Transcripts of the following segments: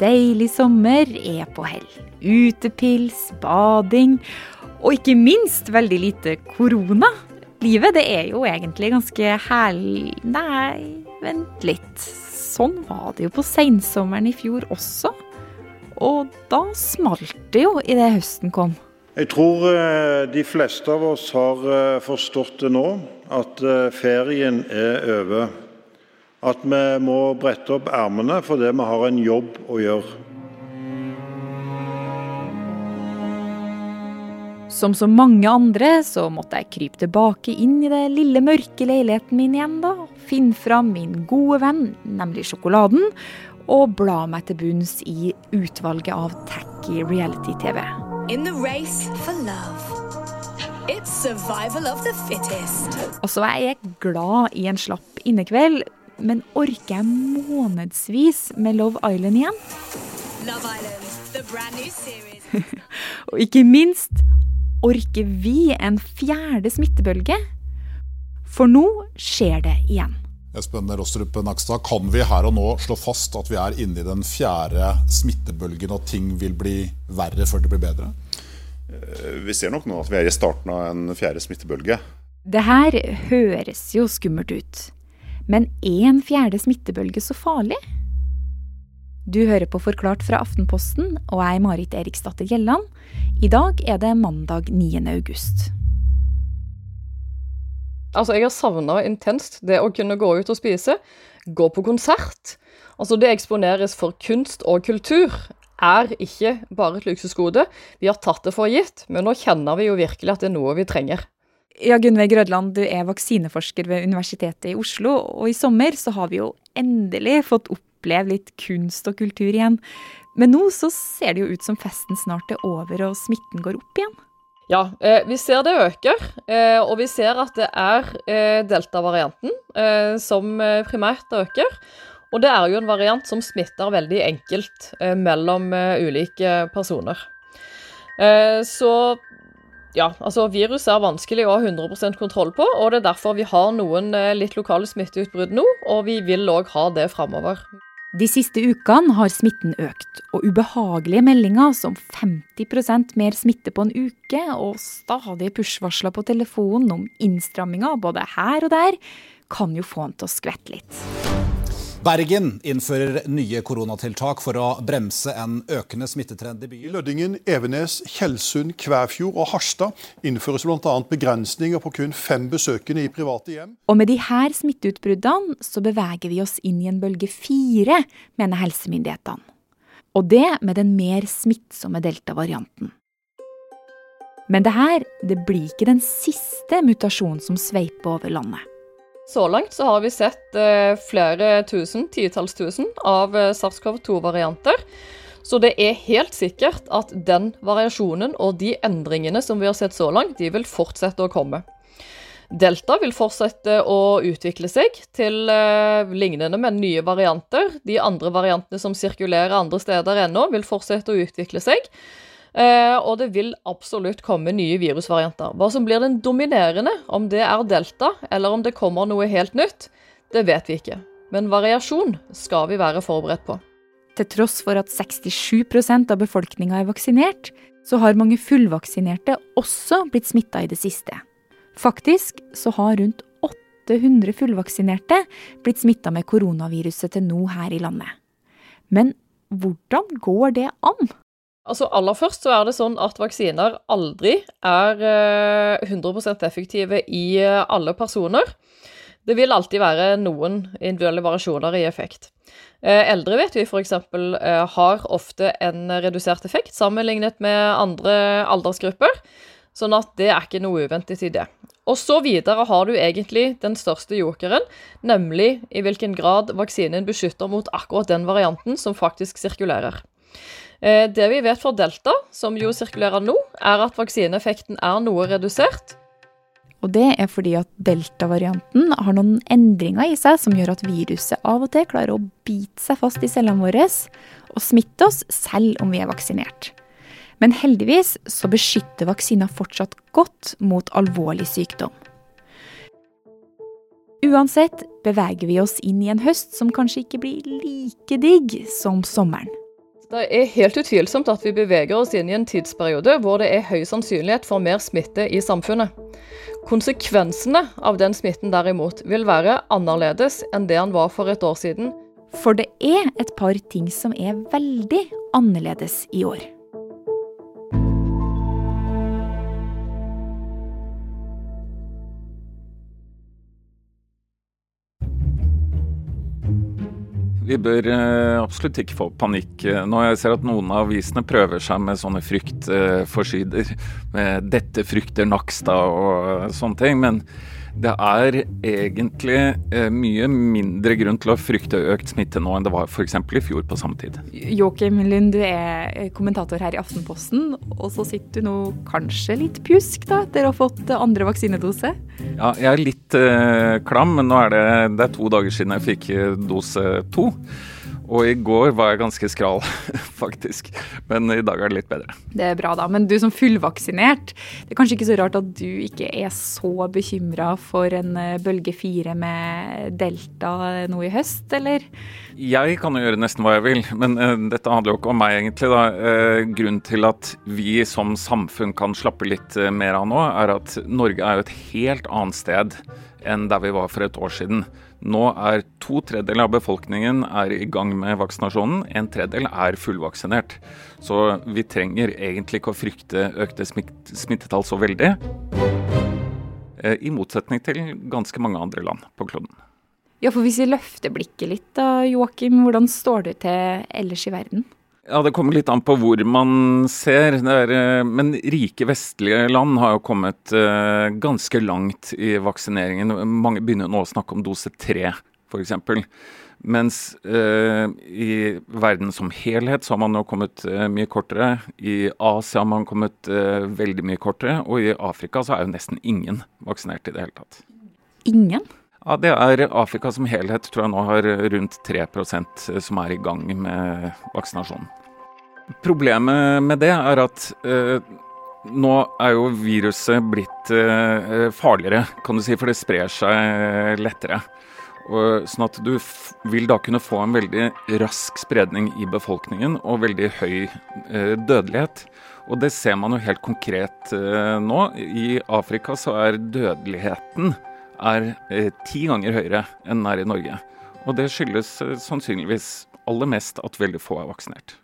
deilig sommer er på hell. Utepils, bading og ikke minst veldig lite korona. Livet det er jo egentlig ganske herlig Nei, vent litt. Sånn var det jo på sensommeren i fjor også. Og da smalt det jo idet høsten kom. Jeg tror eh, de fleste av oss har eh, forstått det nå, at eh, ferien er over. At vi må brette opp ermene fordi vi har en jobb å gjøre. Som så mange andre så måtte jeg krype tilbake inn i det lille, mørke leiligheten min igjen, da. Finne fram min gode venn, nemlig sjokoladen, og bla meg til bunns i utvalget av tacky reality-TV. In the race for love. It's survival of the fittest. Altså, jeg er glad i en slapp innekveld, men orker jeg månedsvis med Love Island igjen? Love Island, the brand new series. Og ikke minst, orker vi en fjerde smittebølge? For nå skjer det igjen. Espen Rostrup Nakstad, kan vi her og nå slå fast at vi er inne i den fjerde smittebølgen og ting vil bli verre før det blir bedre? Vi ser nok nå at vi er i starten av en fjerde smittebølge. Det her høres jo skummelt ut. Men er en fjerde smittebølge så farlig? Du hører på Forklart fra Aftenposten, og er Marit Eriksdatter Gjelland. I dag er det mandag 9. august. Altså, jeg har savna intenst det å kunne gå ut og spise, gå på konsert. Altså, det eksponeres for kunst og kultur er ikke bare et luksusgode. Vi har tatt det for gitt, men nå kjenner vi jo virkelig at det er noe vi trenger. Ja, Gunnveig Rødland, du er vaksineforsker ved Universitetet i Oslo, og i sommer så har vi jo endelig fått oppleve litt kunst og kultur igjen. Men nå så ser det jo ut som festen snart er over og smitten går opp igjen. Ja, eh, vi ser det øker, eh, og vi ser at det er eh, delta-varianten som primært øker. Og det er jo en variant som smitter veldig enkelt mellom ulike personer. så ja, altså viruset er vanskelig å ha 100% kontroll på, og det er derfor vi har noen litt lokale smitteutbrudd nå, og vi vil òg ha det framover. De siste ukene har smitten økt, og ubehagelige meldinger som 50% mer smitte på en uke, og stadige push-varsler på telefonen om innstramminger både her og der, kan jo få en til å skvette litt. Bergen innfører nye koronatiltak for å bremse en økende smittetrend i byen. I Lødingen, Evenes, Tjeldsund, Kvæfjord og Harstad innføres bl.a. begrensninger på kun fem besøkende i private hjem. Og med de her smitteutbruddene så beveger vi oss inn i en bølge fire, mener helsemyndighetene. Og det med den mer smittsomme delta-varianten. Men det her det blir ikke den siste mutasjonen som sveiper over landet. Så langt så har vi sett eh, flere tusen, titalls tusen, av eh, SARS-CoV-2-varianter. Så det er helt sikkert at den variasjonen og de endringene som vi har sett så langt, de vil fortsette å komme. Delta vil fortsette å utvikle seg til eh, lignende med nye varianter. De andre variantene som sirkulerer andre steder ennå, vil fortsette å utvikle seg. Eh, og det vil absolutt komme nye virusvarianter. Hva som blir den dominerende, om det er delta eller om det kommer noe helt nytt, det vet vi ikke. Men variasjon skal vi være forberedt på. Til tross for at 67% av befolkninga er vaksinert, så har mange fullvaksinerte også blitt smitta i det siste. Faktisk så har rundt 800 fullvaksinerte blitt smitta med koronaviruset til nå her i landet. Men hvordan går det an? Altså Aller først så er det sånn at vaksiner aldri er 100 eh, effektive i eh, alle personer. Det vil alltid være noen individuelle variasjoner i effekt. Eh, eldre vet vi f.eks. har ofte en redusert effekt sammenlignet med andre aldersgrupper. Sånn at det er ikke noe uventet i det. Og så videre har du egentlig den største jokeren, nemlig i hvilken grad vaksinen beskytter mot akkurat den varianten som faktisk sirkulerer. Eh, det vi vet for delta, som jo sirkulerer nå, er at vaksineeffekten er noe redusert. Og det er fordi at delta-varianten har noen endringer i seg som gjør at viruset av og til klarer å bite seg fast i cellene våre og smitte oss selv om vi er vaksinert. Men heldigvis så beskytter vaksiner fortsatt godt mot alvorlig sykdom. Uansett beveger vi oss inn i en høst som kanskje ikke blir like digg som sommeren. Det er helt utvilsomt at vi beveger oss inn i en tidsperiode hvor det er høy sannsynlighet for mer smitte i samfunnet. Konsekvensene av den smitten derimot vil være annerledes enn det han var for et år siden. For det er et par ting som er veldig annerledes i år. Vi bør eh, absolutt ikke få panikk eh, nå. Jeg ser at noen av avisene prøver seg med sånne fryktforsider. Med 'dette frykter Nakstad' og sånne ting. Men det er egentlig eh, mye mindre grunn til å frykte økt smitte nå enn det var f.eks. i fjor på samme tid. Joakim Lund, du er kommentator her i Aftenposten, og så sitter du nå kanskje litt pjusk da, etter å ha fått andre vaksinedose? Ja, jeg er litt eh, klam, men nå er det, det er to dager siden jeg fikk eh, dose to. Og i går var jeg ganske skral, faktisk. Men i dag er det litt bedre. Det er bra, da. Men du som fullvaksinert, det er kanskje ikke så rart at du ikke er så bekymra for en eh, bølge fire med delta nå i høst, eller? Jeg kan jo gjøre nesten hva jeg vil, men uh, dette handler jo ikke om meg, egentlig. da. Uh, grunnen til at vi som samfunn kan slappe litt uh, mer av nå, er at Norge er jo et helt annet sted enn der vi var for et år siden. Nå er to tredjedeler av befolkningen i gang med vaksinasjonen. En tredjedel er fullvaksinert. Så vi trenger egentlig ikke å frykte økte smittetall så veldig. Eh, I motsetning til ganske mange andre land på kloden. Ja, for Hvis vi løfter blikket litt, da, Joakim, hvordan står det til ellers i verden? Ja, Det kommer litt an på hvor man ser. Er, eh, men rike vestlige land har jo kommet uh, ganske langt i vaksineringen. Mange begynner nå å snakke om dose tre, f.eks. Mens eh, i verden som helhet så har man jo kommet eh, mye kortere. I Asia har man kommet veldig mye kortere. Og i Afrika så er jo nesten ingen vaksinert i det hele tatt. Ingen? Ja, Det er Afrika som helhet tror jeg nå har rundt 3% som er i gang med vaksinasjonen. Problemet med det er at eh, nå er jo viruset blitt eh, farligere, kan du si, for det sprer seg lettere. Og, sånn at du vil da kunne få en veldig rask spredning i befolkningen og veldig høy eh, dødelighet. Og det ser man jo helt konkret eh, nå. I Afrika så er dødeligheten er eh, ti ganger høyere enn den er i Norge. Og det skyldes eh, sannsynligvis aller mest at veldig få er vaksinert.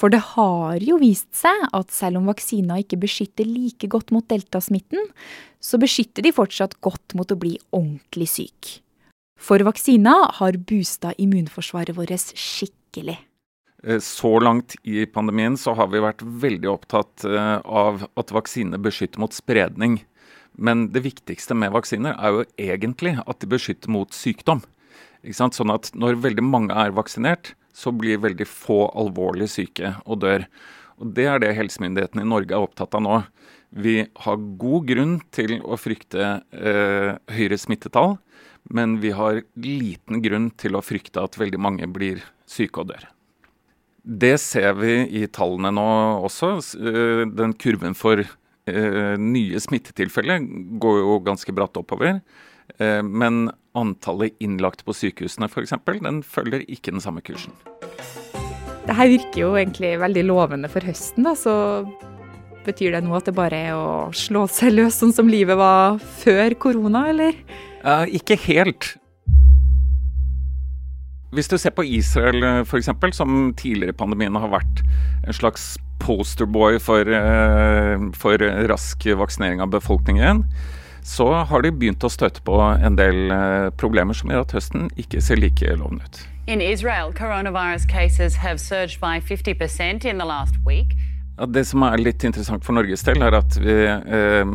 For det har jo vist seg at selv om vaksina ikke beskytter like godt mot deltasmitten, så beskytter de fortsatt godt mot å bli ordentlig syk. For vaksina har boosta immunforsvaret vårt skikkelig. Eh, så langt i pandemien så har vi vært veldig opptatt eh, av at vaksinene beskytter mot spredning. Men det viktigste med vaksiner er jo egentlig at de beskytter mot sykdom. Sånn at når veldig mange er vaksinert, så blir veldig få alvorlig syke og dør. Og Det er det helsemyndighetene i Norge er opptatt av nå. Vi har god grunn til å frykte eh, høyere smittetall, men vi har liten grunn til å frykte at veldig mange blir syke og dør. Det ser vi i tallene nå også. Eh, den kurven for eh, nye smittetilfeller går jo ganske bratt oppover. Eh, men antallet innlagt på sykehusene f.eks., den følger ikke den samme kursen. Det her virker jo egentlig veldig lovende for høsten, da. Så betyr det nå at det bare er å slå seg løs sånn som livet var før korona, eller? Uh, ikke helt. Hvis du ser på Israel f.eks., som tidligere i pandemien har vært en slags posterboy for, uh, for rask vaksinering av befolkningen, så har de begynt å støte på en del eh, problemer som gjør at høsten ikke ser like lovende ut. In Israel, coronavirus cases have surged by 50% in the last week. Ja, det som er litt interessant for Norges del, er at vi eh,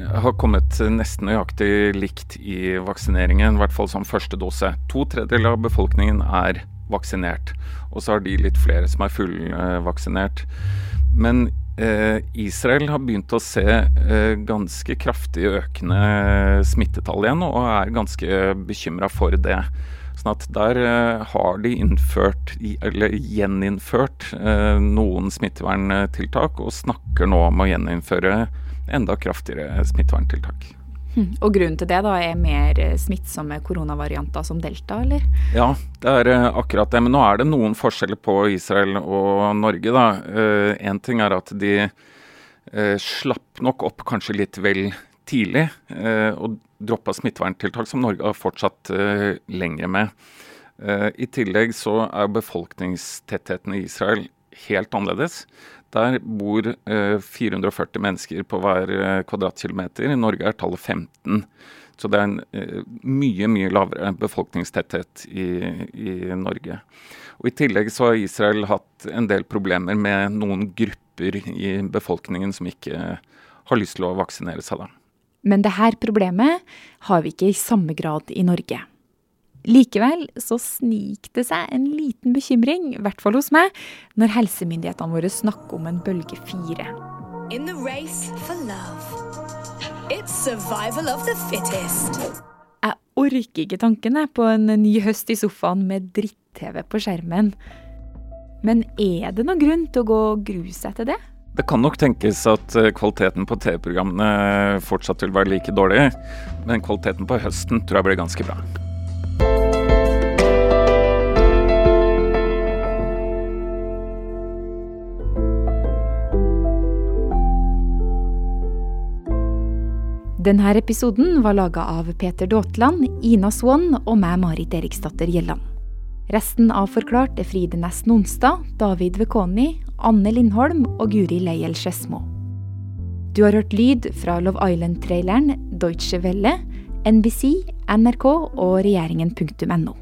har kommet nesten nøyaktig likt i vaksineringen, i hvert fall som første dose. To tredjedeler av befolkningen er vaksinert, og så har de litt flere som er fullvaksinert. Men Israel har begynt å se eh, ganske kraftig økende smittetall igjen, og er ganske bekymra for det. Sånn at der eh, har de innført, eller gjeninnført, noen smitteverntiltak, og snakker nå om å gjeninnføre enda kraftigere smitteverntiltak. Og grunnen til det da er mer eh, smittsomme koronavarianter som delta, eller? Ja, det er eh, akkurat det. Men nå er det noen forskjeller på Israel og Norge, da. Én uh, ting er at de slapp nok opp kanskje litt vel tidlig og droppa smitteverntiltak som Norge har fortsatt lenger med. I tillegg så er befolkningstettheten i Israel helt annerledes. Der bor eh, 440 mennesker på hver eh, kvadratkilometer. I Norge er tallet 15. Så det er en eh, mye, mye lavere befolkningstetthet i, i, Norge. Og I tillegg så har Israel hatt en del problemer med noen grupper i befolkningen som ikke har lyst til å vaksinere seg. da. Men dette problemet har vi ikke i samme grad i Norge. Likevel så snik det seg en liten bekymring, i hvert fall hos meg, når helsemyndighetene våre snakker om en bølge fire. In the race for love. It's survival of the fittest. Jeg orker ikke tankene på en ny høst i sofaen med dritt-TV på skjermen. Men er det noen grunn til å gå og grue seg til det? Det kan nok tenkes at eh, kvaliteten på TV-programmene fortsatt vil være like dårlig, men kvaliteten på høsten tror jeg blir ganske bra. Denne episoden var laga av Peter Daatland, Ina Swann og meg, Marit Eriksdatter Gjelland. Resten av Forklart er Fride Næss Nonstad, David Vekoni, Anne Lindholm og Guri Leiel Skedsmo. Du har hørt lyd fra Love Island-traileren, Deutsche Welle, NBC, NRK og regjeringen.no.